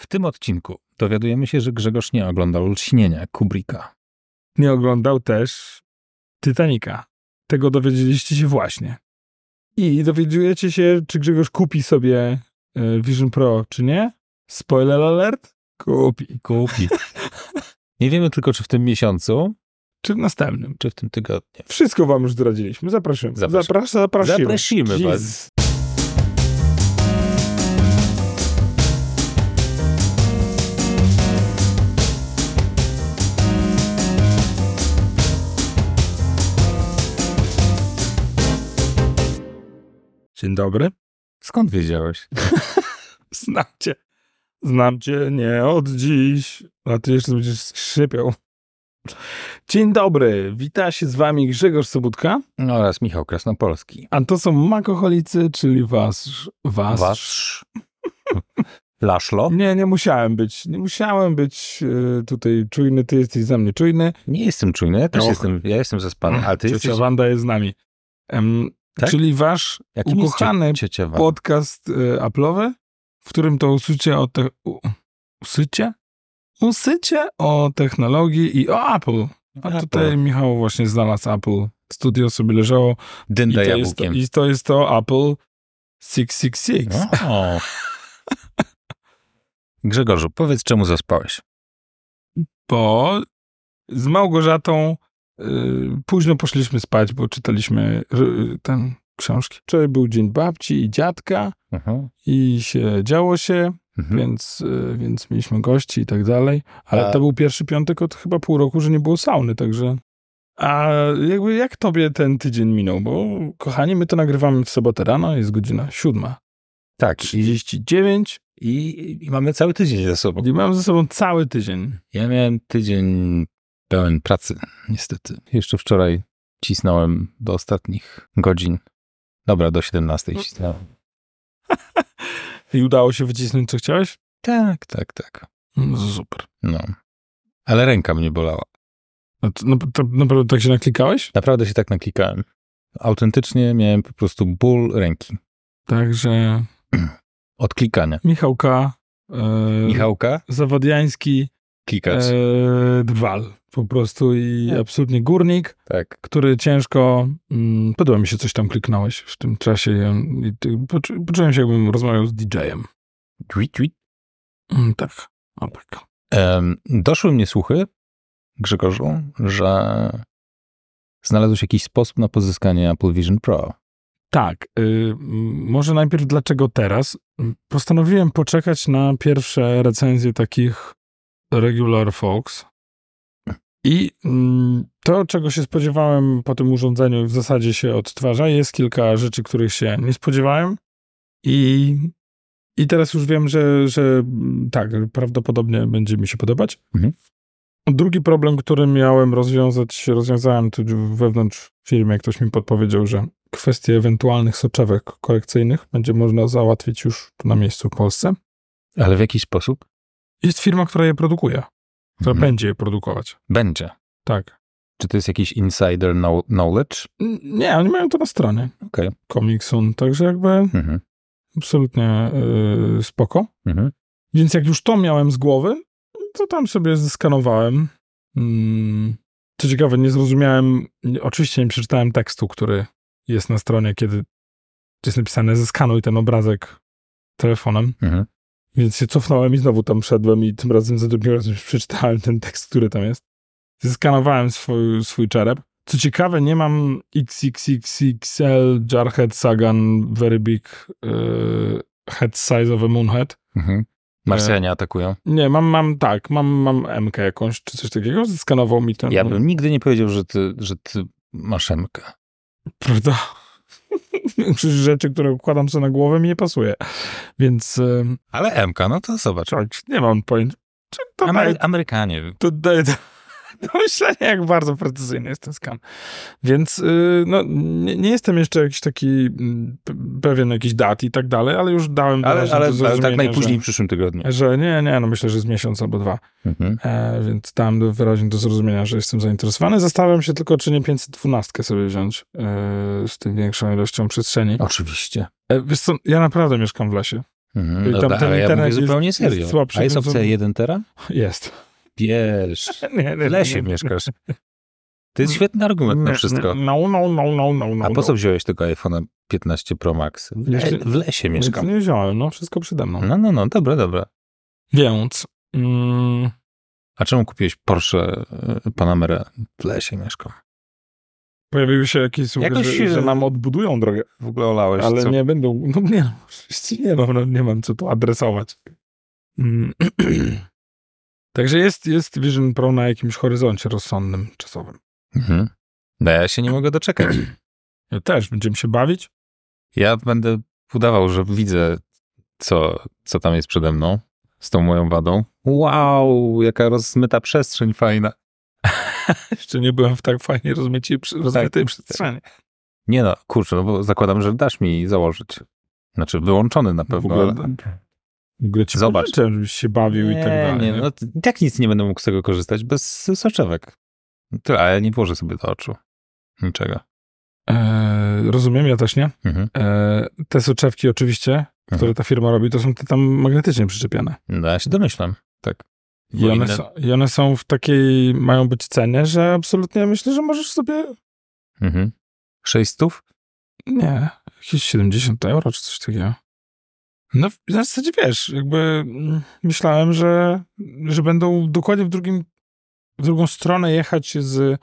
W tym odcinku dowiadujemy się, że Grzegorz nie oglądał Lśnienia Kubricka. Nie oglądał też Titanica. Tego dowiedzieliście się właśnie. I dowiedziujecie się, czy Grzegorz kupi sobie e, Vision Pro, czy nie. Spoiler alert. Kupi. Kupi. Nie wiemy tylko, czy w tym miesiącu, Czy w następnym. czy w tym tygodniu. Wszystko wam już zdradziliśmy. Zapraszamy. Zapraszam. Zaprasz, zaprasimy. Zaprosimy was. Dzień dobry. Skąd wiedziałeś? Znam cię. Znam cię nie od dziś. A ty jeszcze będziesz skrzypiał. Dzień dobry. Wita się z wami Grzegorz Sobutka. Oraz Michał Krasnopolski. A to są makoholicy, czyli was. Was. Wasz. Laszlo? Nie, nie musiałem być. Nie musiałem być e, tutaj czujny. Ty jesteś za mnie czujny. Nie jestem czujny, ja też Och. jestem, ja jestem zaspany, ale ty Ciocia jesteś... Wanda jest z nami. Em, Tak? Czyli wasz jest ukochany Wanda? podcast e, Apple'owy, w którym to usycie o te... U, usycie? Usycie o technologii i o Apple. A Apple. tutaj Michał właśnie znalazł Apple. Studio sobie leżało i Dynda to, jest to, jabłkiem. i to jest to Apple 666. O. Grzegorzu, powiedz, czemu zaspałeś? Bo z Małgorzatą y, późno poszliśmy spać, bo czytaliśmy y, ten książki. Wczoraj był dzień babci i dziadka Mhm. i się działo się, Mhm. więc, y, więc mieliśmy gości i tak dalej. Ale A- to był pierwszy piątek od chyba pół roku, że nie było sauny, także... A jakby jak tobie ten tydzień minął? Bo kochani, my to nagrywamy w sobotę rano, jest godzina siódma. Tak, i, 39 i, i mamy cały tydzień za sobą. i mam ze sobą cały tydzień. Ja miałem tydzień pełen pracy, niestety. Jeszcze wczoraj cisnąłem do ostatnich godzin. Dobra, do 17 cisnąłem. I udało się wycisnąć, co chciałeś? Tak, tak, tak. No, super. No. Ale ręka mnie bolała. No, to, no, to naprawdę tak się naklikałeś? Naprawdę się tak naklikałem. Autentycznie miałem po prostu ból ręki. Także Od klikania. Michałka, e, Michałka, Zawadiański, klikać. e, drwal po prostu i Tak. absolutnie górnik, tak. który ciężko, mm, podoba mi się, coś tam kliknąłeś w tym czasie i, i ty, poczu, poczułem się, jakbym rozmawiał z DJ-em. Tweet, tweet. Mm, tak, o tak. Em, doszły mnie słuchy, Grzegorzu, że znalazłeś jakiś sposób na pozyskanie Apple Vision Pro. Tak, y, może najpierw dlaczego teraz? Postanowiłem poczekać na pierwsze recenzje takich regular folks. I mm, to, czego się spodziewałem po tym urządzeniu, w zasadzie się odtwarza. Jest kilka rzeczy, których się nie spodziewałem. I, i teraz już wiem, że, że mm, tak, prawdopodobnie będzie mi się podobać. Mhm. Drugi problem, który miałem rozwiązać, rozwiązałem tu wewnątrz firmy. Ktoś mi podpowiedział, że kwestie ewentualnych soczewek korekcyjnych będzie można załatwić już tu na miejscu w Polsce. Ale w jaki sposób? Jest firma, która je produkuje, która Mhm. będzie je produkować. Będzie. Tak. Czy to jest jakiś insider know- knowledge? Nie, oni mają to na stronie. Okej. Comicsun, także jakby Mhm. absolutnie yy, spoko. Mhm. Więc jak już to miałem z głowy, to tam sobie zeskanowałem. Mm, Co ciekawe, nie zrozumiałem, oczywiście nie przeczytałem tekstu, który jest na stronie, kiedy jest napisane zeskanuj ten obrazek telefonem. Mhm. Więc się cofnąłem i znowu tam szedłem i tym razem za drugim razem przeczytałem ten tekst, który tam jest. Zeskanowałem swój, swój czerep. Co ciekawe, nie mam XXXXL Jarhead Sagan Very Big yy, Head Size of a Moonhead. Mhm. Marsjanie atakują. Nie, mam, mam tak, mam, mam MK jakąś, czy coś takiego. Zeskanował mi ten. Ja bym nigdy nie powiedział, że ty, że ty masz MK. Prawda? Większość rzeczy, które układam sobie na głowę mi nie pasuje. Więc Ale MK, no to zobacz. nie mam pojęcia. Amery- Amerykanie. to daje do, myślenia, jak bardzo precyzyjny jest ten skan. Więc y, no, nie, nie jestem jeszcze jakiś taki mm, pewien jakiś dat i tak dalej, ale już dałem Ale, ale, do ale tak najpóźniej w że, przyszłym tygodniu. że nie, nie, no myślę, że z miesiąc albo dwa. Mhm. E, więc dałem wyraźnie do zrozumienia, że jestem zainteresowany. Zastanawiam się tylko, czy nie 512 sobie wziąć e, z tym większą ilością przestrzeni. Oczywiście. E, wiesz co, ja naprawdę mieszkam w lesie. Mhm, I tam dobra, ten ale ja mówię jest- zupełnie jest serio. słabszy, A jest opcja 1 tera? Jest. Bierz. Nie, nie, W lesie mieszkasz. To jest świetny argument na Nie, wszystko. nie, No, no, no, no, no, no. A po no. co wziąłeś tego iPhone'a 15 Pro Max? W, le- w lesie mieszkam. nie wziąłem, no wszystko przede mną. No, no, no, dobra, dobra. Więc mm, A czemu kupiłeś Porsche y, Panamerę? W lesie mieszkam. pojawiły się jakieś słuchy, Jakoś, że, że nam odbudują drogę, W ogóle olałeś, ale co? nie będą, no nie, oczywiście nie mam, no, nie mam co tu adresować. Także jest, jest Vision Pro na jakimś horyzoncie rozsądnym, czasowym. Mhm. No ja się nie mogę doczekać. Ja też, będziemy się bawić. Ja będę udawał, że widzę, co, co tam jest przede mną z tą moją wadą. Wow, jaka rozmyta przestrzeń fajna. Jeszcze nie byłem w tak fajnie rozmytej, rozmytej Tak. przestrzeni. Nie no, kurczę, no bo zakładam, że dasz mi założyć. Znaczy wyłączony na W pewno. ogóle, ale- ogóle ci Zobacz. pożyczę, żebyś się bawił i tak dalej. Nie, nie? no i tak nic nie będę mógł z tego korzystać bez soczewek. Tyle, a ja nie włożę sobie do oczu. Niczego. E, rozumiem, ja też nie. Mhm. E, te soczewki oczywiście, które ta firma robi, to są te tam magnetycznie przyczepione. No ja się domyślam, tak. I one, inne- są, I one są w takiej, mają być cenie, że absolutnie myślę, że możesz sobie, Mhm. 600? nie, jakieś 70 euro czy coś takiego. No w w zasadzie wiesz, jakby mm, myślałem, że, że będą dokładnie w drugim, w drugą stronę jechać z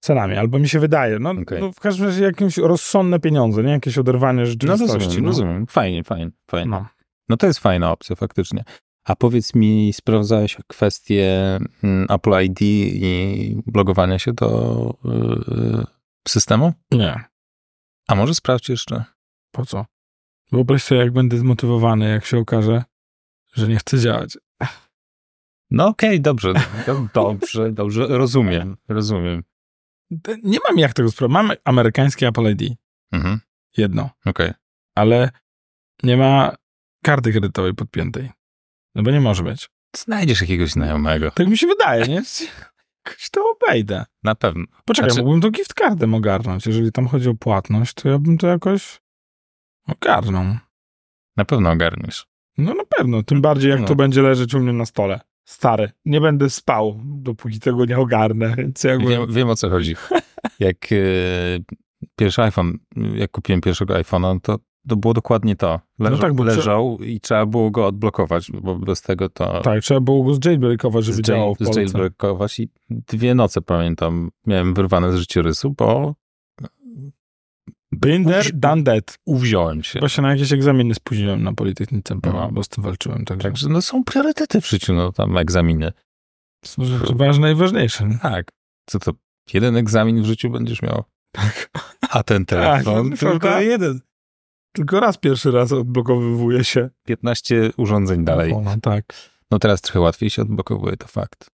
cenami, albo mi się wydaje. No, Okej. no w każdym razie jakieś rozsądne pieniądze, nie jakieś oderwanie No rzeczywistości. rozumiem, no. rozumiem. Fajnie, fajnie, fajnie. No. No to jest fajna opcja faktycznie. A powiedz mi, sprawdzałeś kwestię mm, Apple ID i logowania się do yy, systemu? Nie, A może sprawdź jeszcze? po co? Wyobraź sobie, jak będę zmotywowany, jak się okaże, że nie chce działać. No okej, dobrze, do- dobrze, dobrze, rozumiem, rozumiem. Nie mam jak tego sprawdzić. Mam amerykańskie Apple ID, Mhm, jedno, okej. ale nie ma karty kredytowej podpiętej. No bo nie może być. Znajdziesz jakiegoś znajomego. Tak mi się wydaje, nie? Jakoś to obejdę. Na pewno. Poczekaj, Znaczy- mógłbym to gift cardem ogarnąć. Jeżeli tam chodzi o płatność, to ja bym to jakoś ogarnął. Na pewno ogarniesz. No na pewno, tym bardziej jak No. to będzie leżeć u mnie na stole. Stary, nie będę spał, dopóki tego nie ogarnę, więc jakby... Wiem, wiem o co chodzi. Jak yy, pierwszy iPhone, jak kupiłem pierwszego iPhone'a, to, to było dokładnie to. Leżał, No tak, bo leżał i trzeba było go odblokować, bo bez tego to Tak, trzeba było go zjailbreakować, żeby z, działał w Polsce. i dwie noce pamiętam, miałem wyrwane z życiorysu, bo Been there, done that. uwziąłem się. Właśnie na jakieś egzaminy spóźniłem na Politechnice, bo, No. bo z tym walczyłem. Także Także no, są priorytety w życiu, no tam egzaminy. są rzeczy ważne i ważniejsze. nie? Tak. Co to, jeden egzamin w życiu będziesz miał? Tak. A ten telefon Tak, tylko jeden. Tylko raz pierwszy raz odblokowywuje się. 15 urządzeń dalej. No, tak. No teraz trochę łatwiej się odblokowuje, to fakt.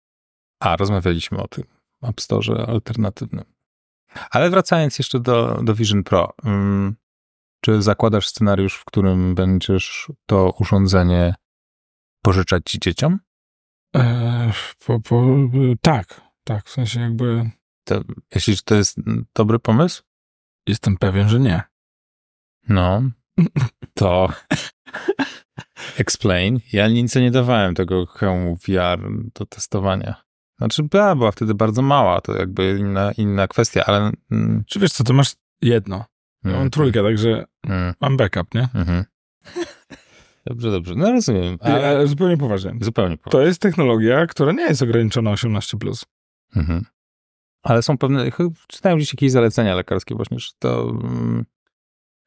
A, rozmawialiśmy o tym App Store alternatywnym. Ale wracając jeszcze do, do Vision Pro. ym, czy zakładasz scenariusz, w którym będziesz to urządzenie pożyczać ci dzieciom? E, po, po, tak, tak. W sensie jakby To, że to jest mm, dobry pomysł? jestem pewien, że nie. No, to explain. Ja nic nie dawałem tego hełmu VR do testowania. Znaczy, była, była wtedy bardzo mała, to jakby inna, inna kwestia, ale... Mm, Czy wiesz co, to masz jedno. Ja mam mm, trójkę, także Mm, mam backup, nie? mhm. Dobrze, dobrze. No rozumiem, ale Ale zupełnie poważnie. zupełnie po. To jest technologia, która nie jest ograniczona 18+. Mhm. Ale są pewne, czytałem gdzieś jakieś zalecenia lekarskie właśnie, że to, mm,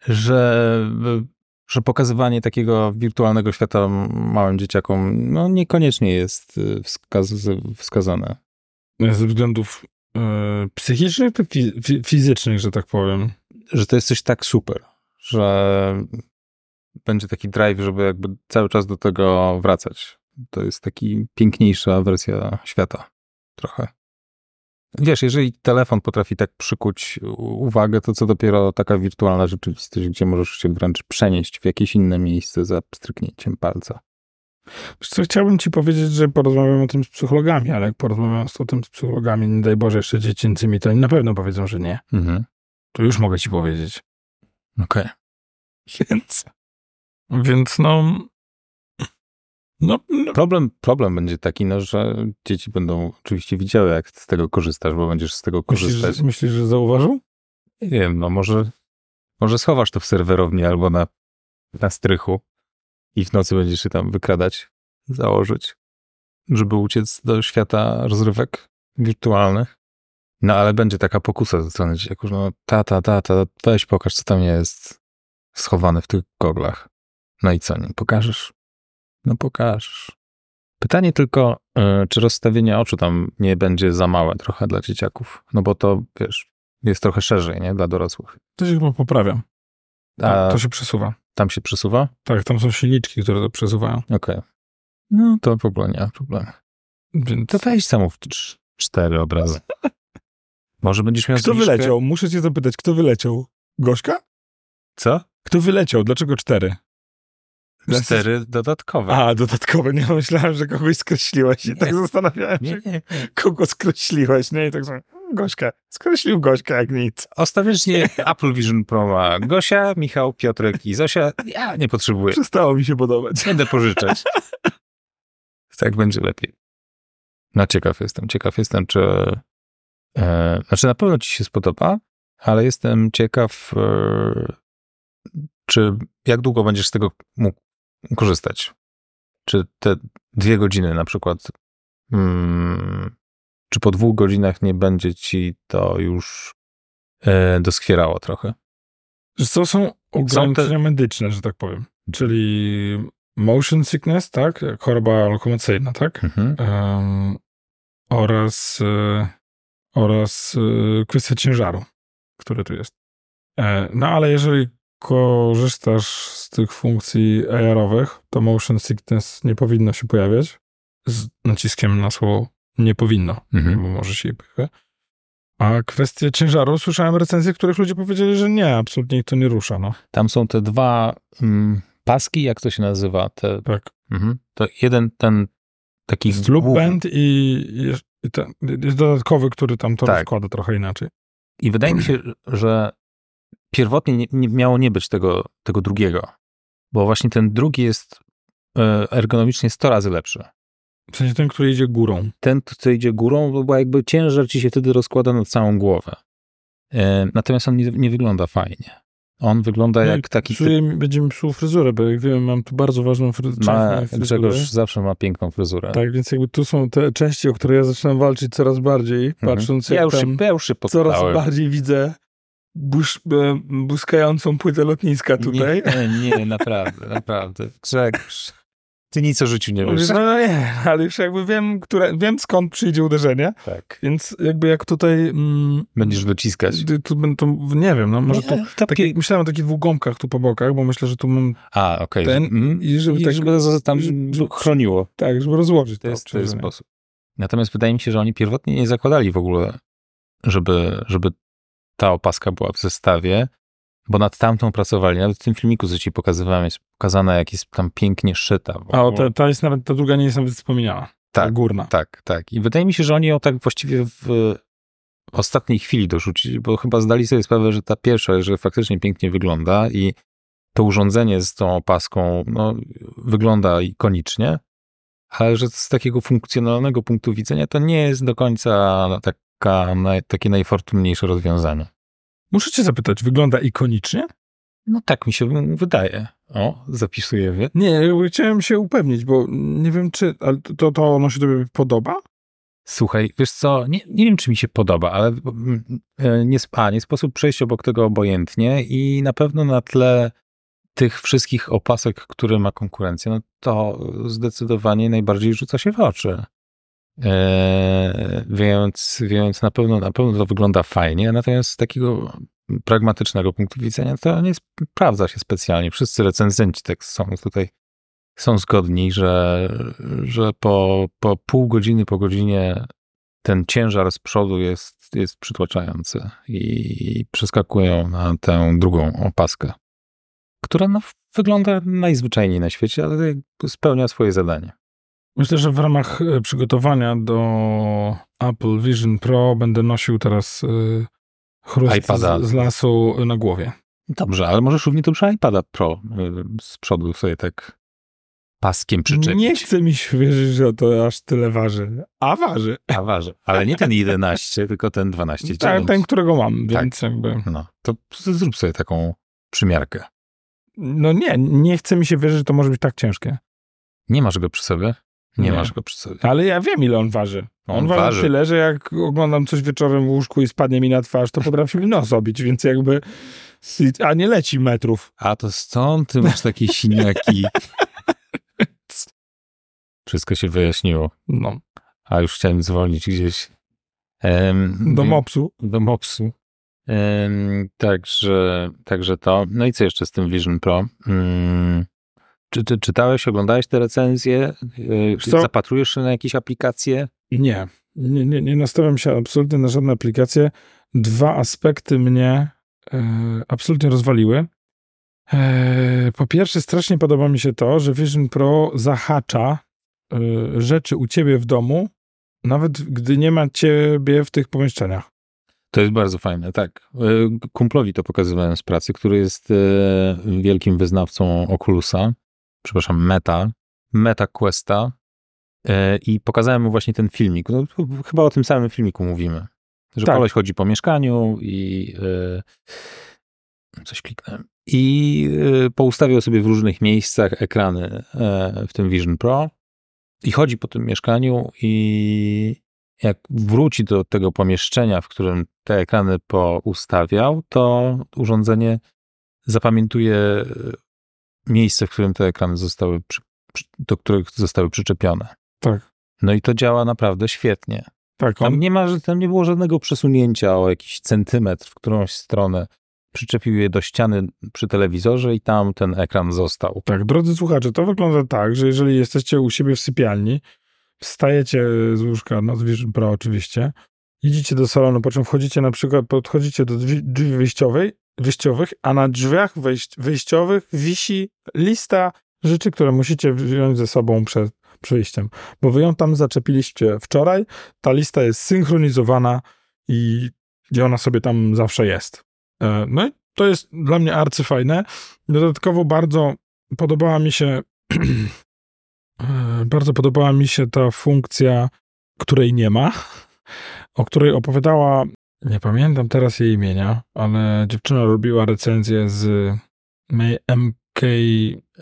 że, że pokazywanie takiego wirtualnego świata małym dzieciakom, no niekoniecznie jest y, wskaz, wskazane. Ze względów e, psychicznych, czy fi, fizycznych, że tak powiem. Że to jest coś tak super, że będzie taki drive, żeby jakby cały czas do tego wracać. To jest taki piękniejsza wersja świata. Trochę. Wiesz, jeżeli telefon potrafi tak przykuć uwagę, to co dopiero taka wirtualna rzeczywistość, gdzie możesz się wręcz przenieść w jakieś inne miejsce za pstryknięciem palca. Wiesz co, chciałbym ci powiedzieć, że porozmawiam o tym z psychologami, ale jak porozmawiam o tym z psychologami, nie daj Boże, jeszcze dziecięcymi, to oni na pewno powiedzą, że nie. Mhm. To już mogę ci powiedzieć. Okej. Więc, więc no, No, no, Problem, problem będzie taki, no, że dzieci będą oczywiście widziały, jak z tego korzystasz, bo będziesz z tego myślisz, korzystać. że, myślisz, że zauważył? Nie wiem, no może, może schowasz to w serwerowni albo na, na strychu i w nocy będziesz się tam wykradać, założyć, żeby uciec do świata rozrywek wirtualnych. No ale będzie taka pokusa ze strony dzieciaków, no tata, tata, weź pokaż, co tam jest schowane w tych goglach. No i co, nie pokażesz? No pokażesz. Pytanie tylko, y, czy rozstawienie oczu tam nie będzie za małe trochę dla dzieciaków? No bo to, wiesz, jest trochę szerzej, nie? Dla dorosłych. To się chyba poprawia. A To się przesuwa. tam się przesuwa? Tak, tam są silniczki, które to przesuwają. Okej. No to w ogóle nie ma problemu. Więc... To weź zamów cz- cztery obrazy. Może będziesz miał Kto zniżkę? wyleciał? Muszę cię zapytać, kto wyleciał? Gośka? Co? Kto wyleciał? Dlaczego cztery? Cztery dodatkowe. A, dodatkowe. Nie, myślałem, że kogoś skreśliłeś i tak zastanawiałem się, Nie, nie. kogo skreśliłeś, nie? I tak sobie, Gośka. Skreślił Gośka jak nic. Ostatecznie Apple Vision Pro ma Gosia, Michał, Piotrek i Zosia. Ja nie potrzebuję. Przestało mi się podobać. Będę pożyczać. tak będzie lepiej. No ciekaw jestem. Ciekaw jestem, czy... E, znaczy na pewno ci się spodoba, ale jestem ciekaw, e, czy jak długo będziesz z tego mógł korzystać. Czy te dwie godziny na przykład, mm, czy po dwóch godzinach nie będzie ci to już e, doskwierało trochę? To są ograniczenia medyczne, że tak powiem. Czyli motion sickness, tak? Choroba lokomocyjna, tak? Mhm. Em, oraz, e, oraz e, kwestia ciężaru, który tu jest. E, no ale jeżeli korzystasz z tych funkcji AR-owych, to motion sickness nie powinno się pojawiać. Z naciskiem na słowo nie powinno, Mhm. bo może się pojawia. A kwestie ciężaru, słyszałem recenzje, których ludzie powiedzieli, że nie, absolutnie ich to nie rusza. No. Tam są te dwa mm, paski, jak to się nazywa? Te, Tak. mhm. To jeden ten taki Jest loop band i, jest- i ten, jest dodatkowy, który tam to Tak. rozkłada trochę inaczej. I wydaje mi się, że pierwotnie nie, nie miało nie być tego, tego drugiego, bo właśnie ten drugi jest e, ergonomicznie 100 razy lepszy. W sensie ten, który idzie górą. Ten, co idzie górą, bo jakby ciężar ci się wtedy rozkłada na całą głowę. E, natomiast on nie, nie wygląda fajnie. On wygląda jak taki... Psuje, mi- będzie mi psuł fryzurę, bo jak wiem, mam tu bardzo ważną fry- część Ma, mojej fryzury. Grzegorz zawsze ma piękną fryzurę. Tak, więc jakby tu są te części, o które ja zaczynam walczyć coraz bardziej, Mhm. patrząc jak ja, już się, tam ja już się coraz bardziej widzę busz, e, błyskającą płytę lotniska tutaj. Nie, nie, naprawdę, naprawdę. Grzegorz, ty nic o życiu nie wiesz. No, no nie, ale już jakby wiem, które, wiem skąd przyjdzie uderzenie, Tak. więc jakby jak tutaj... Mm, Będziesz dociskać. tu, tu, tu, nie wiem, no może tu... Nie, to Tak, myślałem o takich dwóch gąbkach tu po bokach, bo myślę, że tu mam A, okej. ten Mm. i żeby I tak, żeby to tam żeby- chroniło. tak, żeby rozłożyć To jest, to jest sposób. Natomiast wydaje mi się, że oni pierwotnie nie zakładali w ogóle, żeby, żeby ta opaska była w zestawie, bo nad tamtą pracowali. Nawet w tym filmiku, co ci pokazywałem, jest pokazane, jak jest tam pięknie szyta. A ta, ta jest nawet, ta druga nie jest nawet wspomniana. Ta Tak, górna. Tak, tak. I wydaje mi się, że oni ją tak właściwie w ostatniej chwili dorzucili, bo chyba zdali sobie sprawę, że ta pierwsza, że faktycznie pięknie wygląda i to urządzenie z tą opaską no, wygląda ikonicznie, ale że z takiego funkcjonalnego punktu widzenia to nie jest do końca taka, naj, takie najfortunniejsze rozwiązanie. Muszę cię zapytać, wygląda ikonicznie? No tak mi się wydaje. O, zapisuję. Nie, jakby chciałem się upewnić, bo nie wiem czy, ale to, to ono się tobie podoba? Słuchaj, wiesz co, nie, nie wiem, czy mi się podoba, ale mm, e, nie, a, nie sposób przejść obok tego obojętnie i na pewno na tle tych wszystkich opasek, które ma konkurencja, no to zdecydowanie najbardziej rzuca się w oczy. E, więc, więc na pewno, na pewno to wygląda fajnie, natomiast z takiego pragmatycznego punktu widzenia to nie sprawdza się specjalnie. Wszyscy recenzenci tak są tutaj są zgodni, że, że po, po pół godziny, po godzinie ten ciężar z przodu jest, jest przytłaczający i przeskakują na tę drugą opaskę, która no, wygląda najzwyczajniej na świecie, ale spełnia swoje zadanie. Myślę, że w ramach e, przygotowania do Apple Vision Pro będę nosił teraz y, chrust z, z lasu na głowie. Dobrze, ale możesz równie dobrze iPada Pro y, z przodu sobie tak paskiem przyczepić. Nie chce mi się wierzyć, że to aż tyle waży. A waży. A waży. Ale nie ten 11, tylko ten 12. Tak, ten, którego mam, Tak. więc jakby... No, to zrób sobie taką przymiarkę. No nie, nie chce mi się wierzyć, że to może być tak ciężkie. Nie masz go przy sobie? Nie, Nie. masz go przy sobie. Ale ja wiem, ile on waży. On, On waży, waży. tyle, że jak oglądam coś wieczorem w łóżku i spadnie mi na twarz, to potrafi mi nos obić, więc jakby... A nie leci metrów. A to stąd ty masz takie siniaki. Wszystko się wyjaśniło. No, A już chciałem zwolnić gdzieś. Em, do mopsu. Do mopsu. Em, także, także to. No i co jeszcze z tym Vision Pro? Mm, czy, czy czytałeś, oglądałeś te recenzje? Co? Zapatrujesz się na jakieś aplikacje? Nie, nie, nie, nie nastawiam się absolutnie na żadne aplikacje. Dwa aspekty mnie e, absolutnie rozwaliły. E, po pierwsze, strasznie podoba mi się to, że Vision Pro zahacza e, rzeczy u ciebie w domu, nawet gdy nie ma ciebie w tych pomieszczeniach. To jest bardzo fajne, tak. E, Kumplowi to pokazywałem z pracy, który jest e, wielkim wyznawcą Oculusa, przepraszam, Meta, Meta Questa e, i pokazałem mu właśnie ten filmik. No, ch- chyba o tym samym filmiku mówimy. Że Tak. koleś chodzi po mieszkaniu i e, coś kliknąłem. I e, poustawiał sobie w różnych miejscach ekrany e, w tym Vision Pro i chodzi po tym mieszkaniu i jak wróci do tego pomieszczenia, w którym te ekrany poustawiał, to urządzenie zapamiętuje miejsce, w którym te ekrany zostały, do których zostały przyczepione. Tak. No i to działa naprawdę świetnie. Tak, Tam on, nie, ma, tam nie było żadnego przesunięcia o jakiś centymetr w którąś stronę. Przyczepił je do ściany przy telewizorze i tam ten ekran został. tak, drodzy słuchacze, to wygląda tak, że jeżeli jesteście u siebie w sypialni, wstajecie z łóżka, no z Vision Pro oczywiście, idziecie do salonu, po czym wchodzicie na przykład, podchodzicie do drzwi, drzwi wyjściowej, wyjściowych, a na drzwiach wejść, wyjściowych wisi lista rzeczy, które musicie wziąć ze sobą przed przyjściem. Bo wy ją tam zaczepiliście wczoraj, ta lista jest synchronizowana i, i ona sobie tam zawsze jest. E, No i to jest dla mnie arcyfajne. Dodatkowo bardzo podobała mi się e, bardzo podobała mi się ta funkcja, której nie ma, o której opowiadała, nie pamiętam teraz jej imienia, ale dziewczyna robiła recenzję z MK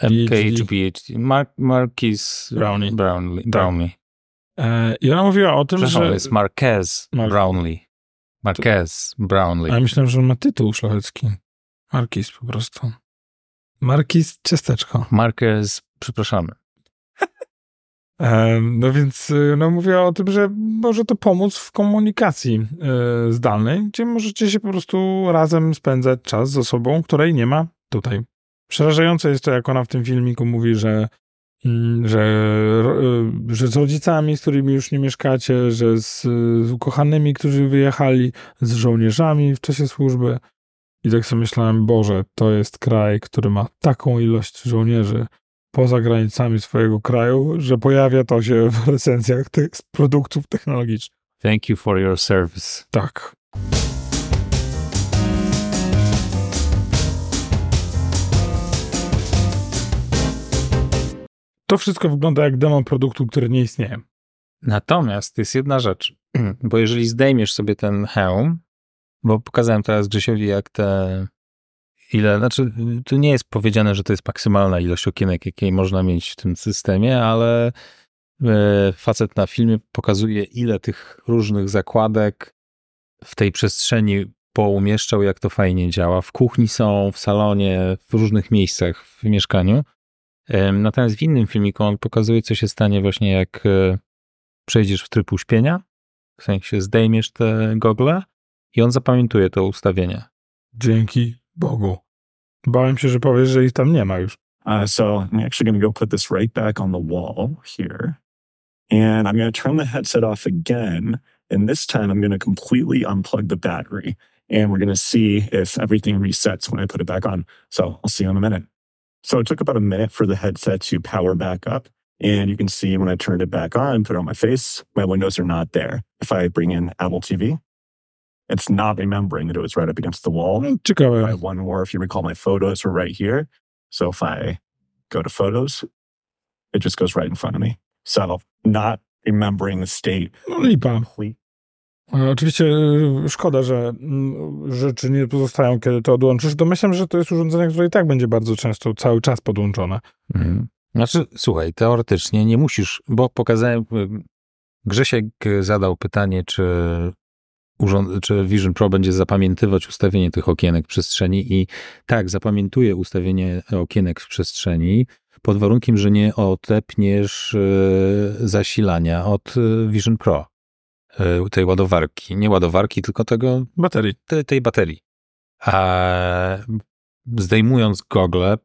MKHPHD. Mark, Marquis Brownlee. Brownlee. Brownlee. e, i ona mówiła o tym, że... to jest Marquez Mar- Brownlee. Marquez Brownlee. A ja myślałem, że on ma tytuł szlachecki. Markis po prostu. Markis ciasteczko. Marquez, przepraszamy. No więc y, no, mówię o tym, że może to pomóc w komunikacji e, zdalnej, gdzie możecie się po prostu razem spędzać czas z osobą, której nie ma tutaj. Przerażające jest to, jak ona w tym filmiku mówi, że, mm, że, y, że z rodzicami, z którymi już nie mieszkacie, że z, z ukochanymi, którzy wyjechali, z żołnierzami w czasie służby. I tak sobie myślałem, Boże, to jest kraj, który ma taką ilość żołnierzy, poza granicami swojego kraju, że pojawia to się w recenzjach tych produktów technologicznych. Thank you for your service. Tak. To wszystko wygląda jak demo produktu, który nie istnieje. Natomiast jest jedna rzecz, bo jeżeli zdejmiesz sobie ten hełm, bo pokazałem teraz Grzesiowi, jak te ile, znaczy tu nie jest powiedziane, że to jest maksymalna ilość okienek, jakiej można mieć w tym systemie, ale e, facet na filmie pokazuje, ile tych różnych zakładek w tej przestrzeni poumieszczał, jak to fajnie działa. W kuchni są, w salonie, w różnych miejscach w mieszkaniu. Natomiast w innym filmiku on pokazuje, co się stanie właśnie jak e, przejdziesz w tryb uśpienia, w sensie zdejmiesz te gogle i on zapamiętuje to ustawienie. Dzięki Bogu. Bałem się, że powiesz, że ich tam nie ma już. Uh, so I'm actually going to go put this right back on the wall here. And I'm going to turn the headset off again. And this time I'm going to completely unplug the battery. And we're going to see if everything resets when I put it back on. So I'll see you in a minute. So it took about a minute for the headset to power back up. And you can see when I turned it back on, and put it on my face, my windows are not there. If I bring in Apple TV, it's not remembering that it was right up against the wall. I Ciekawe. have one more. If you recall, my photos were right here. So if I go to photos, it just goes right in front of me. So not remembering the state. No lipa. E, Oczywiście e, szkoda, że mm, rzeczy nie pozostają, kiedy to odłączysz. Domyślam, że to jest urządzenie, które i tak będzie bardzo często, cały czas podłączone. Mhm. Znaczy, słuchaj, teoretycznie nie musisz, bo pokazałem, y, Grzesiek zadał pytanie, czy, urząd, czy Vision Pro będzie zapamiętywać ustawienie tych okienek w przestrzeni i tak, zapamiętuje ustawienie okienek w przestrzeni pod warunkiem, że nie odepniesz y, zasilania od y, Vision Pro, y, tej ładowarki. Nie ładowarki, tylko tego Baterii. te, tej baterii. A zdejmując gogle,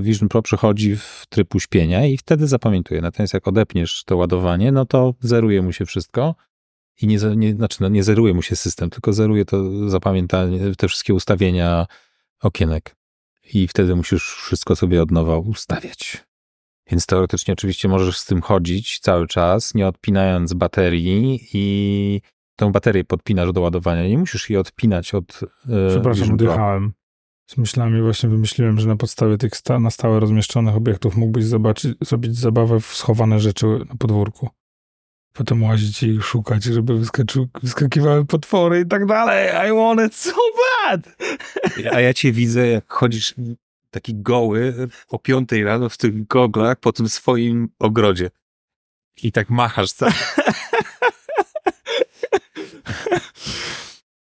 Vision Pro przechodzi w tryb uśpienia i wtedy zapamiętuje. Natomiast jak odepniesz to ładowanie, no to zeruje mu się wszystko i nie, nie, znaczy no nie zeruje mu się system, tylko zeruje to zapamiętanie, te wszystkie ustawienia okienek. I wtedy musisz wszystko sobie od nowa ustawiać. Więc teoretycznie oczywiście możesz z tym chodzić cały czas, nie odpinając baterii i tą baterię podpinasz do ładowania. Nie musisz jej odpinać od e, Przepraszam, odjechałem. Z myślami właśnie wymyśliłem, że na podstawie tych sta- na stałe rozmieszczonych obiektów mógłbyś zobaczyć, zrobić zabawę w schowane rzeczy na podwórku. Potem łazić i szukać, żeby wyskoczył, wyskakiwały potwory i tak dalej. I want it so bad! A ja cię widzę, jak chodzisz taki goły o piątej rano w tych goglach po tym swoim ogrodzie. I tak machasz cały.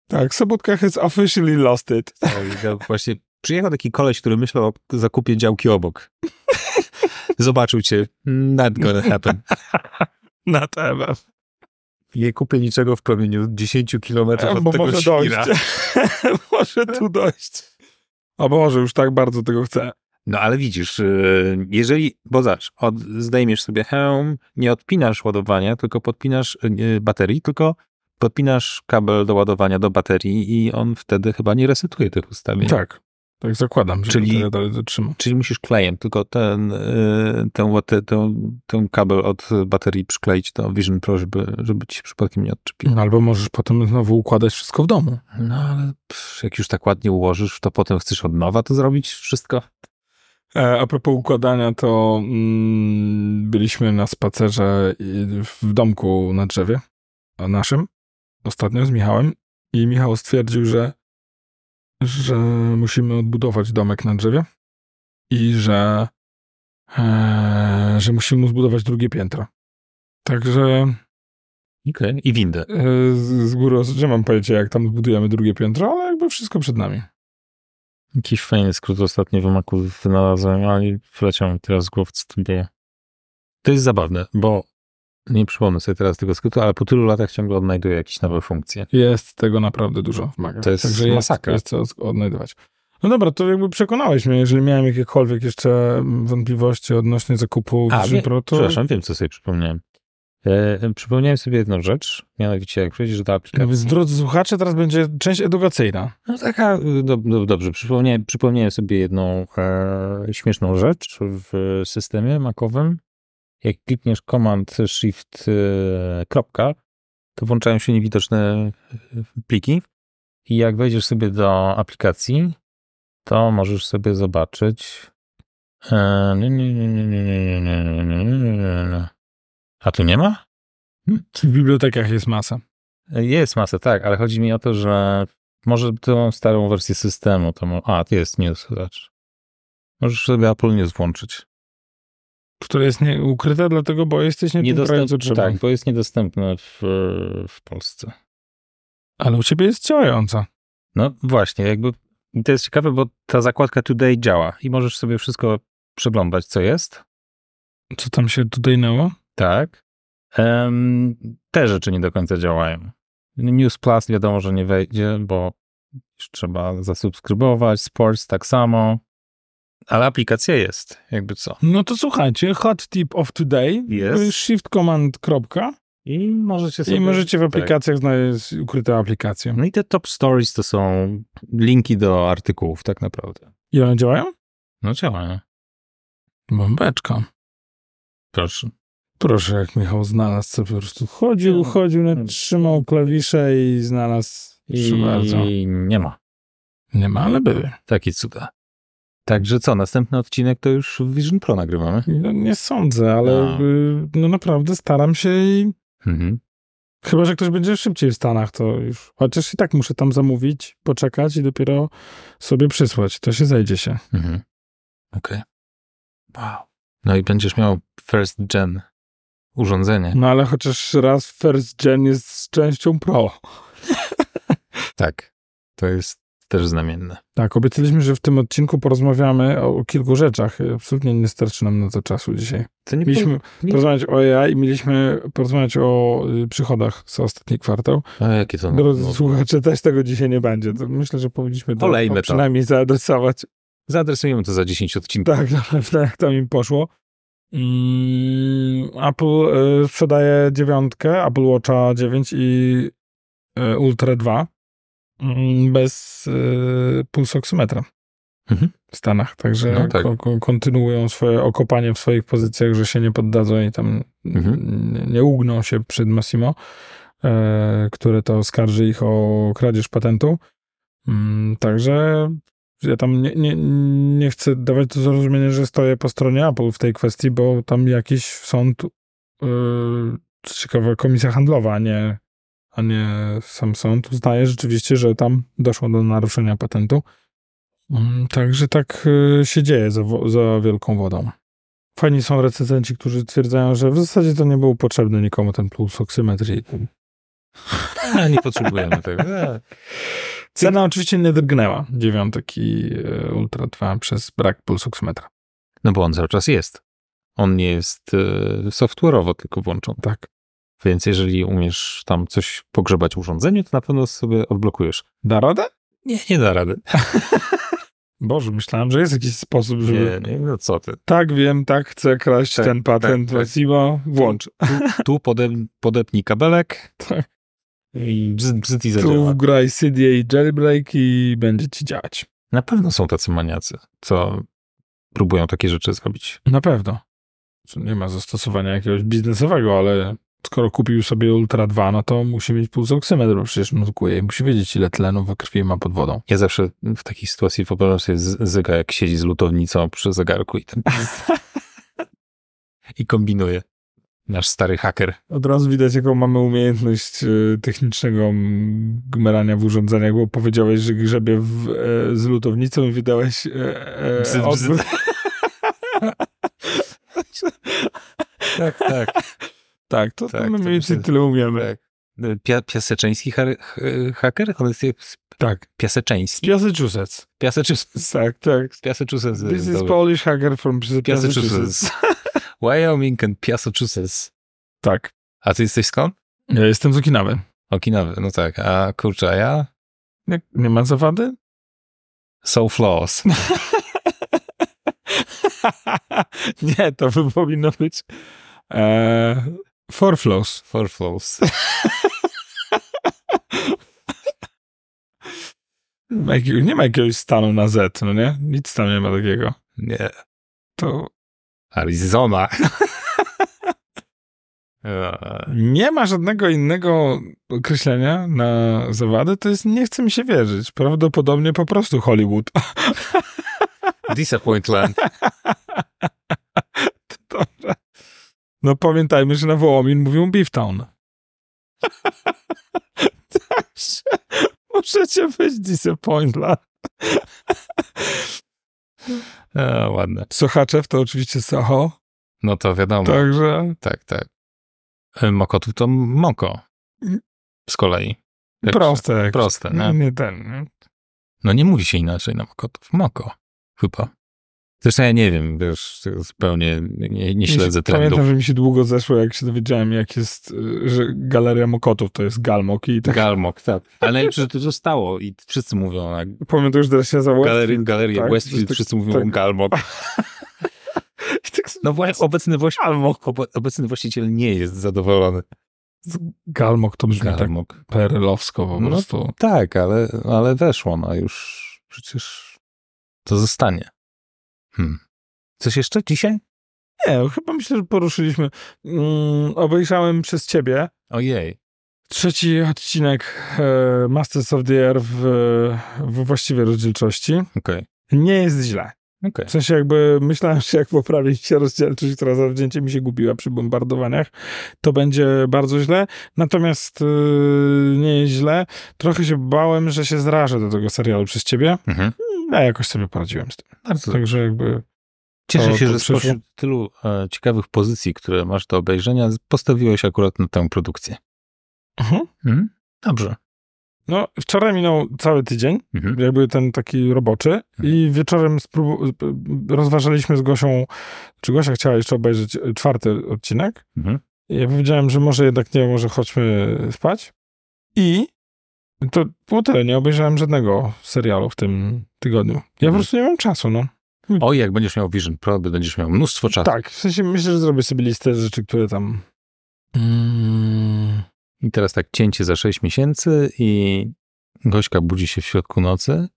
Tak, Sobotka has officially lost it. Ja Właśnie przyjechał taki koleś, który myślał o zakupie działki obok. Zobaczył cię. Not gonna happen. Na temat. Nie kupię niczego w promieniu 10 kilometrów od Bo tego może świra. dojść. może tu dojść. Albo może już tak bardzo tego chcę. No ale widzisz, y, jeżeli, bo zobacz, od, zdejmiesz sobie hełm, nie odpinasz ładowania, tylko podpinasz y, baterii, tylko podpinasz kabel do ładowania do baterii i on wtedy chyba nie resetuje tych ustawień. Tak. Tak zakładam, że Czyli- dalej dotrzyma. Czyli musisz klejem tylko ten, y, ten, łate- ten, ten kabel od baterii przykleić do Vision Pro, żeby, żeby ci się przypadkiem nie odczepiło. Albo możesz potem znowu układać wszystko w domu. No ale pff, jak już tak ładnie ułożysz, to potem chcesz od nowa to zrobić wszystko? E, a propos układania, to mm, byliśmy na spacerze w domku na drzewie naszym ostatnio z Michałem i Michał stwierdził, że, że musimy odbudować domek na drzewie i że, e, że musimy mu zbudować drugie piętro. Także Okej. I windę. e, z, z góry, że mam pojęcie, jak tam zbudujemy drugie piętro, ale jakby wszystko przed nami. Jakiś fajny skrót ostatnio w Macu wynalazłem, ale wleciał mi teraz z głowy, co to było. To jest zabawne, bo nie przypomnę sobie teraz tego skrótu, ale po tylu latach ciągle odnajduję jakieś nowe funkcje. Jest tego naprawdę dużo w Macu. To jest Także jest, masakra. jest co odnajdować. No dobra, to jakby przekonałeś mnie, jeżeli miałem jakiekolwiek jeszcze mm, wątpliwości odnośnie zakupu A, Vision Pro, to przepraszam, wiem, co sobie przypomniałem. E, przypomniałem sobie jedną rzecz, mianowicie jak przejdziesz do aplikacji. drodzy słuchacze, teraz będzie część edukacyjna. No taka, y, do, do, dobrze, przypomniałem, przypomniałem sobie jedną e, śmieszną rzecz w systemie makowym jak klikniesz Command Shift kropka, to włączają się niewidoczne pliki. I jak wejdziesz sobie do aplikacji, to możesz sobie zobaczyć. A tu nie ma? W bibliotekach jest masa. Jest masa, tak, ale chodzi mi o to, że może tą starą wersję systemu, to a, jest news, zobacz. Możesz sobie Apple News włączyć. Które jest nie, ukryte dlatego, bo jesteś nie tym trzeba. tak, bo jest niedostępne w, w Polsce. Ale u ciebie jest działająca. No właśnie, jakby i to jest ciekawe, bo ta zakładka Today działa i możesz sobie wszystko przeglądać, co jest. Co tam się tutaj nało? Tak. Em, te rzeczy nie do końca działają. News Plus wiadomo, że nie wejdzie, bo już trzeba zasubskrybować. Sports tak samo. Ale aplikacja jest, jakby co. No to słuchajcie, hot tip of today. Jest. Shift command kropka I możecie sobie... i możecie w tak. aplikacjach znaleźć ukryte aplikacje. No i te top stories to są linki do artykułów, tak naprawdę. I one działają? No działają. Bombeczka. Proszę. Proszę, jak Michał znalazł, co po prostu chodził, chodził, trzymał klawisze i znalazł. Proszę bardzo. I nie ma. Nie ma, ale były. Takie cuda. Także co, następny odcinek to już w Vision Pro nagrywamy. No, nie sądzę, ale No. no naprawdę staram się i Mhm. chyba, że ktoś będzie szybciej w Stanach, to już. Chociaż i tak muszę tam zamówić, poczekać i dopiero sobie przysłać. To się zejdzie się. Mhm. Okej. Wow. No i będziesz miał first gen urządzenie. No ale chociaż raz First Gen jest z częścią Pro. Tak. To jest też znamienne. Tak, obiecaliśmy, że w tym odcinku porozmawiamy o, o kilku rzeczach. Absolutnie nie starczy nam na to czasu dzisiaj. To nie Mieliśmy nie- porozmawiać o AI i mieliśmy porozmawiać o y, przychodach za ostatni kwartał. A jakie to? Drodzy no, słuchacze, też tego dzisiaj nie będzie. To myślę, że powinniśmy to to. przynajmniej zaadresować. Zaadresujemy to za 10 odcinków. Tak, naprawdę jak tam im poszło. Mm, Apple y, sprzedaje dziewiątkę, Apple Watcha 9 i y, Ultra 2 mm, bez y, pulsoksymetra Mhm. w Stanach. Także No tak. ko- ko- kontynuują swoje okopanie w swoich pozycjach, że się nie poddadzą i tam Mhm. nie, ugną się przed Massimo, e, które to oskarży ich o kradzież patentu. Mm, także ja tam nie, nie, nie chcę dawać do zrozumienia, że stoję po stronie Apple w tej kwestii, bo tam jakiś sąd, yy, ciekawe, komisja handlowa, a nie, a nie sam sąd uznaje rzeczywiście, że tam doszło do naruszenia patentu. Mm, Także tak y, się dzieje za, za wielką wodą. Fajni są recenzenci, którzy stwierdzają, że w zasadzie to nie był potrzebny nikomu ten pulsoksymetr. i- A, nie potrzebujemy tego. Cena oczywiście nie drgnęła dziewiątek i e, Ultra 2 przez brak pulsoksymetra. No bo on cały czas jest. On nie jest e, software'owo tylko włączony. Tak. Więc jeżeli umiesz tam coś pogrzebać w urządzeniu, to na pewno sobie odblokujesz. Da radę? Nie, nie da rady. Boże, myślałem, że jest jakiś sposób, żeby... Nie, nie, no co ty. Tak, wiem, tak, chcę kraść Tak, ten patent tak, tak. Massimo, włącz. Tu podep, podepnij kabelek Tak. i bzd, bzd i Tu zadziała. wgraj CD i jailbreak i będzie ci działać. Na pewno są tacy maniacy, co próbują takie rzeczy zrobić. Na pewno. Nie ma zastosowania jakiegoś biznesowego, ale skoro kupił sobie Ultra 2, no to musi mieć pulsoksymetr, bo przecież nurkuje i musi wiedzieć, ile tlenu we krwi ma pod wodą. Ja zawsze w takiej sytuacji wyobrażam sobie Zyga, jak siedzi z lutownicą przy zegarku i ten i kombinuje. Nasz stary haker. Od razu widać, jaką mamy umiejętność e, technicznego gmerania w urządzeniach, bo powiedziałeś, że grzebie w, e, z lutownicą i wydałeś e, e, Bzyd, odwrót. Tak, tak. Tak, to, Tak, my mniej więcej tyle umiemy. tak. Pia, piaseczeński haker? On jest jak Tak. piaseczeński. Massachusetts. Piaseczuses. Tak, tak. Piaseczuses. This is Polish hacker from. Piaseczuses. Wyoming and Piaseczuses. Tak. A ty jesteś skąd? Ja jestem z Okinawy. Okinawy, no tak. A kurczę, a ja? Nie, nie ma zawady? So flaws. nie, to by powinno być e, four flows. For flaws. Nie ma, jakiegoś stanu na Z, no nie? Nic tam nie ma takiego. Nie. To Arizona. Nie ma żadnego innego określenia na zawady, to jest, nie chce mi się wierzyć. Prawdopodobnie po prostu Hollywood. Disappointland. No pamiętajmy, że na Wołomin mówią Beeftown. Także możecie być disappointment. E, ładne. Sochaczew to oczywiście Soho, No to wiadomo. także Tak, tak. E, Mokotów to moko. Z kolei. Proste. Proste, nie? nie? nie ten. Nie? No nie mówi się inaczej na Mokotów. Moko. Chyba. Zresztą ja nie wiem, wiesz, zupełnie nie, nie śledzę się- trendów. Pamiętam, że mi się długo zeszło, jak się dowiedziałem, jak jest, że Galeria Mokotów to jest Galmok i tak Galmok, tak. Ale najlepsze, że to zostało i wszyscy mówią na pamiętam, już teraz się za Galerii, Galerię tak, Westfield, tak, wszyscy mówią tak. Galmok. Tak No właśnie, obecny, właś... obecny właściciel nie jest zadowolony. Galmok to brzmi tak Galmok. perelowsko po No, prostu. Tak, ale, ale weszło, no już przecież to zostanie. Hmm. Coś jeszcze dzisiaj? Nie, chyba myślę, że poruszyliśmy. Mm, obejrzałem przez ciebie Ojej. trzeci odcinek e, Masters of the Air w, w właściwej rozdzielczości. Okej. Nie jest źle. Okej. W sensie jakby myślałem, że jak poprawić się rozdzielczość, która zawzięcie mi się gubiła przy bombardowaniach, to będzie bardzo źle. Natomiast yy, nie jest źle. Trochę się bałem, że się zrażę do tego serialu przez ciebie. Mhm. Ja jakoś sobie poradziłem z tym. Bardzo Także jakby Cieszę to- się, to że przyszło. spośród tylu e, ciekawych pozycji, które masz do obejrzenia, postawiłeś akurat na tę produkcję. Mhm. Mhm. Dobrze. No, wczoraj minął cały tydzień, Mhm. jakby ten taki roboczy i wieczorem sprób- rozważaliśmy z Gosią, czy Gosia chciała jeszcze obejrzeć e, czwarty odcinek. Mhm. I ja powiedziałem, że może jednak nie, może chodźmy spać. I to było tyle, nie obejrzałem żadnego serialu w tym tygodniu. Ja po Mhm. prostu nie mam czasu, no. Oj, jak będziesz miał Vision Pro, będziesz miał mnóstwo czasu. Tak, w sensie myślę, że zrobię sobie listę rzeczy, które tam... Mm, I teraz tak cięcie za 6 miesięcy i Gośka budzi się w środku nocy,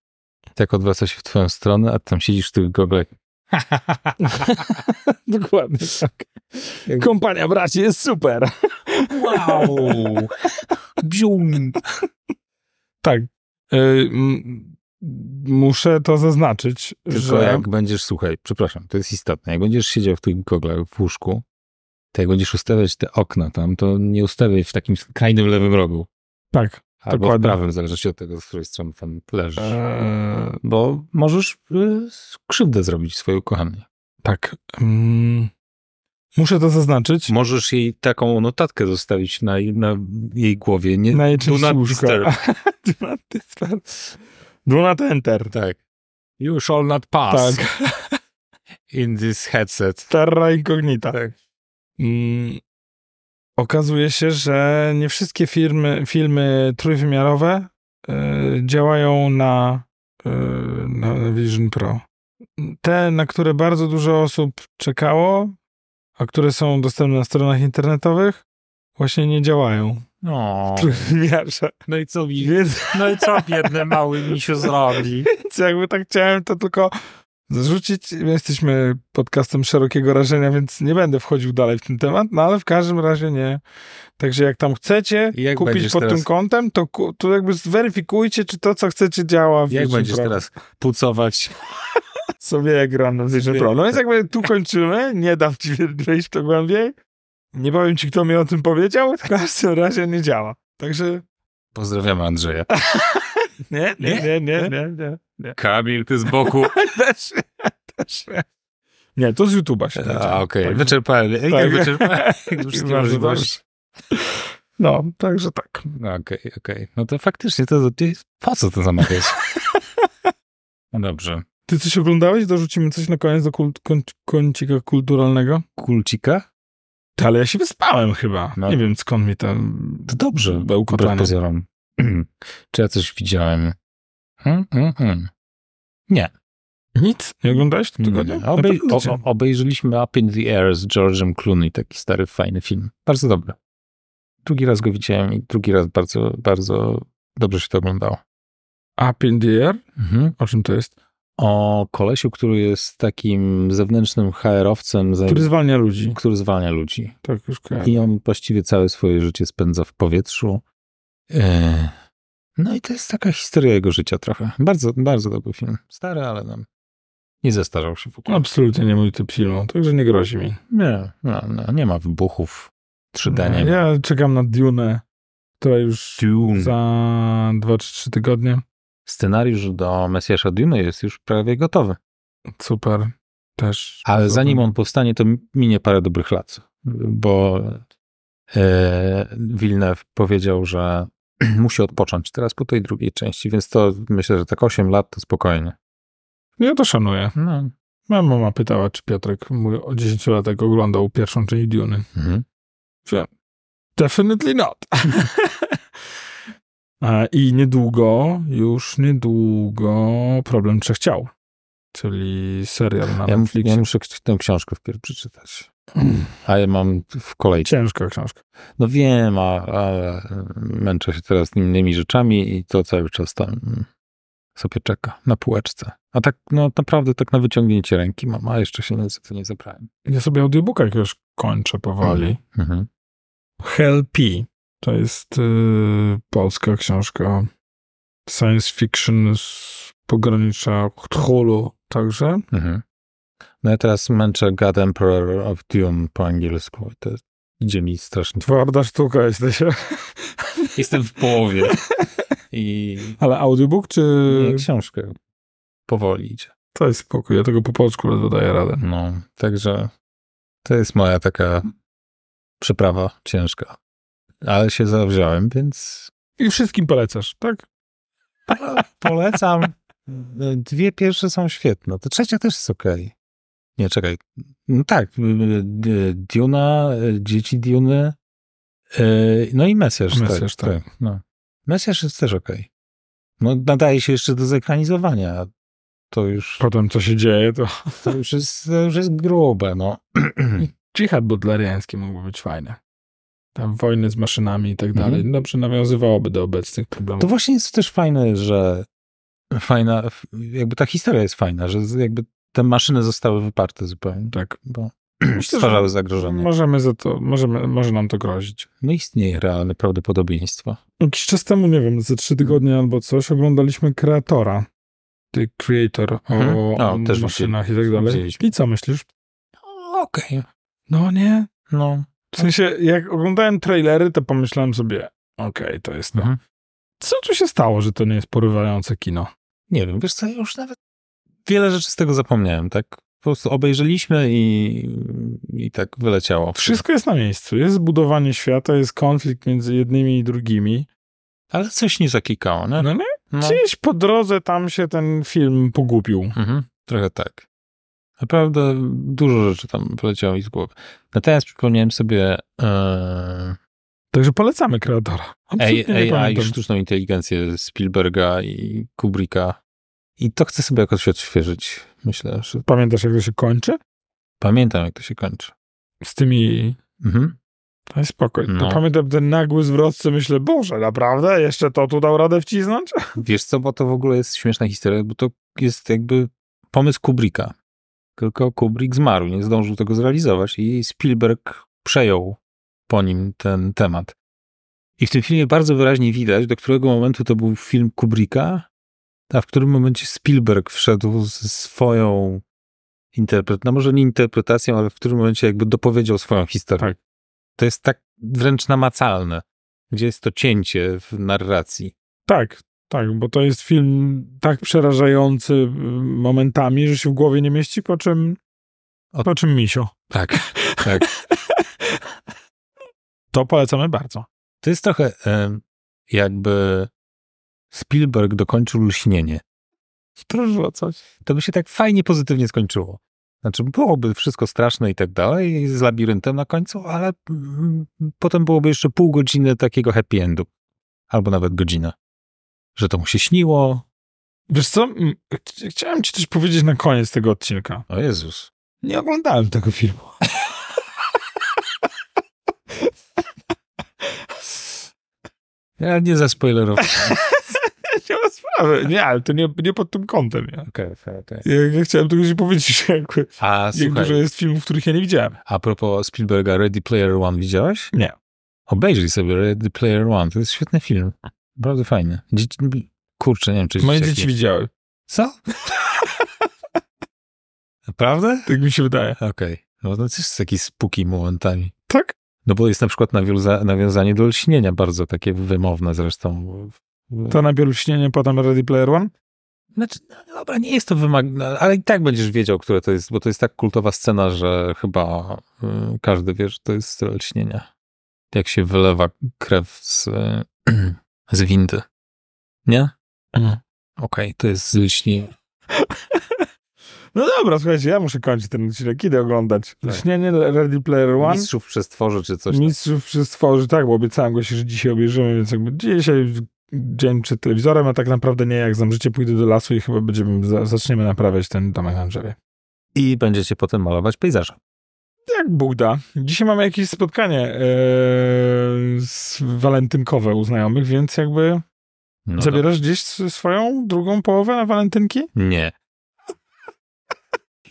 tak odwraca się w twoją stronę, a tam siedzisz w tych goglach. dokładnie tak. Kompania braci jest super. Wow! Bzium! Tak. Y, muszę to zaznaczyć, Tylko że... jak będziesz, słuchaj, przepraszam, to jest istotne, jak będziesz siedział w tych goglach w łóżku, to jak będziesz ustawiać te okna tam, to nie ustawiaj w takim skrajnym lewym rogu. Tak. Albo Dokładnie. w prawym, zależy od tego, z której strony tam leżysz. E, Bo możesz y, krzywdę zrobić swojej ukochanej. tak. Mm, muszę to zaznaczyć. Możesz jej taką notatkę zostawić na, na jej głowie. Nie, Na jej do części not łóżka. disturb. Do not disturb. Do not enter. Tak. You shall not pass Tak. in this headset. Terra incognita. Tak. Mm, okazuje się, że nie wszystkie firmy, filmy trójwymiarowe y, działają na, y, na Vision Pro. Te, na które bardzo dużo osób czekało, a które są dostępne na stronach internetowych, właśnie nie działają No. w trójwymiarze. no i co mi, Więc, no i co biedny mały misiu zrobi? więc jakby tak chciałem to tylko zarzucić. My jesteśmy podcastem szerokiego rażenia, więc nie będę wchodził dalej w ten temat, no ale w każdym razie nie. Także jak tam chcecie jak kupić pod teraz- tym kątem, to, to jakby zweryfikujcie, czy to, co chcecie, działa w Jak będziesz Pro. teraz pucować? Sobie jak gram na Vision Pro. No więc jakby tu kończymy, nie dam ci wejść w to głębiej. Nie powiem ci, kto mi o tym powiedział, w każdym razie nie działa. Także Pozdrawiamy Andrzeja. nie, nie, nie, nie, nie, nie. Kamil, ty z boku. Też, też nie. Nie, to z YouTube'a się da. A, Okej, Tak. wyczerpałem. Tak. Tak. wyczerpałem możliwości. No, także tak. No, Okej, okej. No to faktycznie to, to po co to zamawiać? No dobrze. Ty coś oglądałeś? Dorzucimy coś na koniec do kult, koń, kącika kulturalnego? Kulcika? Ale ja się wyspałem chyba. No. Nie wiem, skąd mi tam To dobrze, bełkotanie. pozorom. Czy ja coś widziałem? Hmm, hmm, hmm. Nie. Nic? Nie oglądałeś w tym nie. Obej cię- o, obejrzeliśmy Up in the Air z George'em Clooney, taki stary, fajny film. Bardzo dobry. Drugi raz go widziałem i drugi raz bardzo, bardzo dobrze się to oglądało. Up in the air? Mhm. O czym to jest? O kolesiu, który jest takim zewnętrznym HR-owcem, Który zwalnia ludzi. który zwalnia ludzi. Tak, już kojarzę. I on właściwie całe swoje życie spędza w powietrzu. E, No i to jest taka historia jego życia trochę. Bardzo, bardzo dobry film. Stary, ale nam nie zestarzał się w ogóle. Absolutnie nie mój typ filmu, także nie grozi mi. Nie, no, no, nie ma wybuchów. 3D nie ma. Ja czekam na Dune, która już Dune. za 2-3 tygodnie. Scenariusz do Mesjasza Dune jest już prawie gotowy. Super. Też. Ale zanim on powstanie, to minie parę dobrych lat. Bo e, Villeneuve powiedział, że musi odpocząć teraz po tej drugiej części, więc to myślę, że tak 8 lat to spokojnie. Ja to szanuję. No. Moja mama pytała, czy Piotrek mój o 10-latek oglądał pierwszą część Duny. Mhm. Definitely not. I niedługo, już niedługo Problem Trzech Ciał, czyli serial na Ja, Netflixie. ja muszę tę książkę wpierw przeczytać. A ja mam w kolejce. Ciężka książka. No wiem, a, ale męczę się teraz innymi rzeczami i to cały czas tam sobie czeka na półeczce. A tak no naprawdę tak na wyciągnięcie ręki mam, a jeszcze się niestety nie zabrałem. Ja sobie audiobooka jakiegoś kończę powoli. Mhm. Hell P. To jest y, polska książka science fiction z pogranicza Cthulhu, Także Mhm. No ja teraz męczę God Emperor of Doom po angielsku. To idzie mi strasznie. twarda sztuka jesteś. Jestem w połowie. I Ale audiobook czy... nie, książkę powoli idzie. To jest spokój, ja tego po polsku ledwo daję radę. No, także to jest moja taka przeprawa ciężka. Ale się zawziąłem, więc I wszystkim polecasz, tak? polecam. Dwie pierwsze są świetne. To trzecia też jest okej. Nie, czekaj. No tak, Duna, Dzieci Duny, no i Mesjasz. Mesjasz, tak. No. Mesjasz jest też okej. No nadaje się jeszcze do zekranizowania. To już, Potem co się dzieje, to to już, jest, to już jest grube, no. dżihad butleriański mógłby być fajny. Tam wojny z maszynami i tak Mhm. dalej. Dobrze nawiązywałoby do obecnych problemów. To właśnie jest też fajne, że fajna, jakby ta historia jest fajna, że jakby te maszyny zostały wyparte zupełnie, Tak. bo stwarzały że zagrożenie. Możemy za to, możemy, może nam to grozić. No istnieje realne prawdopodobieństwo. Jakiś czas temu, nie wiem, ze trzy tygodnie albo coś, oglądaliśmy Kreatora. The Creator Mhm. o, O, też maszynach i tak dalej. widzieliśmy. I co myślisz? Okej. No nie. No. W sensie, jak oglądałem trailery, to pomyślałem sobie, okej, to jest to. Mhm. Co tu się stało, że to nie jest porywające kino? Nie wiem, wiesz co, ja już nawet wiele rzeczy z tego zapomniałem, tak? Po prostu obejrzeliśmy i, i tak wyleciało. Wszystko jest na miejscu. Jest zbudowanie świata, jest konflikt między jednymi i drugimi. Ale coś nie zakikało, nie? No nie? No. Gdzieś po drodze tam się ten film pogubił. Mhm, trochę tak. Naprawdę dużo rzeczy tam wyleciało mi z głowy. Natomiast przypomniałem sobie e, Także polecamy kreatora. Absolutnie nie AI, AI sztuczną inteligencję Spielberga i Kubricka. I to chcę sobie jakoś odświeżyć. Myślę, że Pamiętasz, jak to się kończy? pamiętam, jak to się kończy. Z tymi... Mhm. To jest spokój. No. To pamiętam ten nagły zwrot, co myślę, Boże, naprawdę? Jeszcze to tu dał radę wcisnąć? Wiesz co, bo to w ogóle jest śmieszna historia, bo to jest jakby pomysł Kubricka. Tylko Kubrick zmarł, nie zdążył tego zrealizować i Spielberg przejął po nim ten temat. I w tym filmie bardzo wyraźnie widać, do którego momentu to był film Kubricka, a w którym momencie Spielberg wszedł ze swoją interpretacją, no może nie interpretacją, ale w którym momencie jakby dopowiedział swoją historię. Tak. To jest tak wręcz namacalne, gdzie jest to cięcie w narracji. Tak, tak, bo to jest film tak przerażający y, momentami, że się w głowie nie mieści, po czym, O- po czym misio. Tak, tak. To polecamy bardzo. To jest trochę jakby Spielberg dokończył lśnienie. Proszę o coś. To by się tak fajnie, pozytywnie skończyło. Znaczy, byłoby wszystko straszne i tak dalej, z labiryntem na końcu, ale mm, potem byłoby jeszcze pół godziny takiego happy endu. Albo nawet godzina. Że to mu się śniło. Wiesz co, M- ch- chciałem ci coś powiedzieć na koniec tego odcinka. O Jezus. Nie oglądałem tego filmu. Ja nie zaspoilerowałem. nie ma sprawy. Nie, ale to nie, nie pod tym kątem. Ja, Okej, okej, okej. ja, ja chciałem tylko ci powiedzieć, jakby, A jak słuchaj, dużo jest filmów, których ja nie widziałem. a propos Spielberga, Ready Player One widziałeś? Nie. Obejrzyj sobie Ready Player One, to jest świetny film. Bardzo fajny. Dzieci... Kurczę, nie wiem, czy Moje dzieci widziały. Co? Naprawdę? Tak mi się wydaje. Okej. No to jest taki spuki momentami. Tak? No bo jest na przykład nawiąza- nawiązanie do lśnienia, bardzo takie wymowne zresztą. To najpierw śnienie, potem Ready Player One? Znaczy, no dobra, nie jest to wymagane, ale i tak będziesz wiedział, które to jest, bo to jest tak kultowa scena, że chyba y, każdy wie, że to jest styl lśnienia. Jak się wylewa krew z, y, z windy. Nie? Mhm. Okej, to jest lśnienie. No dobra, słuchajcie, ja muszę kończyć ten odcinek. Idę oglądać. Tak. Śnienie Ready Player One. Mistrzów przestworzy czy coś. Mistrzów przy stworzy, tak, bo obiecałem go się, że dzisiaj obejrzymy, więc jakby dzisiaj dzień przed telewizorem, a tak naprawdę nie, jak znam życie, pójdę do lasu i chyba będziemy, za, zaczniemy naprawiać ten domek na drzewie. I będziecie potem malować pejzaże. Jak Bóg da. Dzisiaj mamy jakieś spotkanie e, z walentynkowe u znajomych, więc jakby No zabierasz gdzieś s- swoją drugą połowę na walentynki? Nie.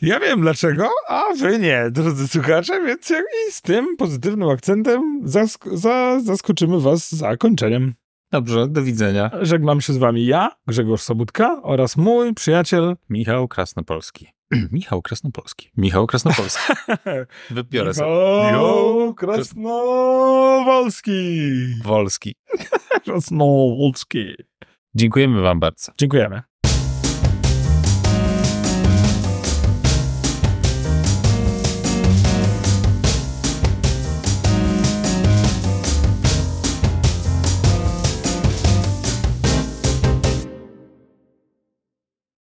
Ja wiem dlaczego, a wy nie, drodzy słuchacze, więc jak i z tym pozytywnym akcentem zask- za, zaskoczymy was zakończeniem. Dobrze, do widzenia. Żegnam się z wami ja, Grzegorz Sobutka oraz mój przyjaciel Michał Krasnopolski. Michał Krasnopolski. Michał Krasnopolski. Wybiorę sobie. Michał Krasnowolski. Wolski. Krasnowolski. Dziękujemy wam bardzo. Dziękujemy.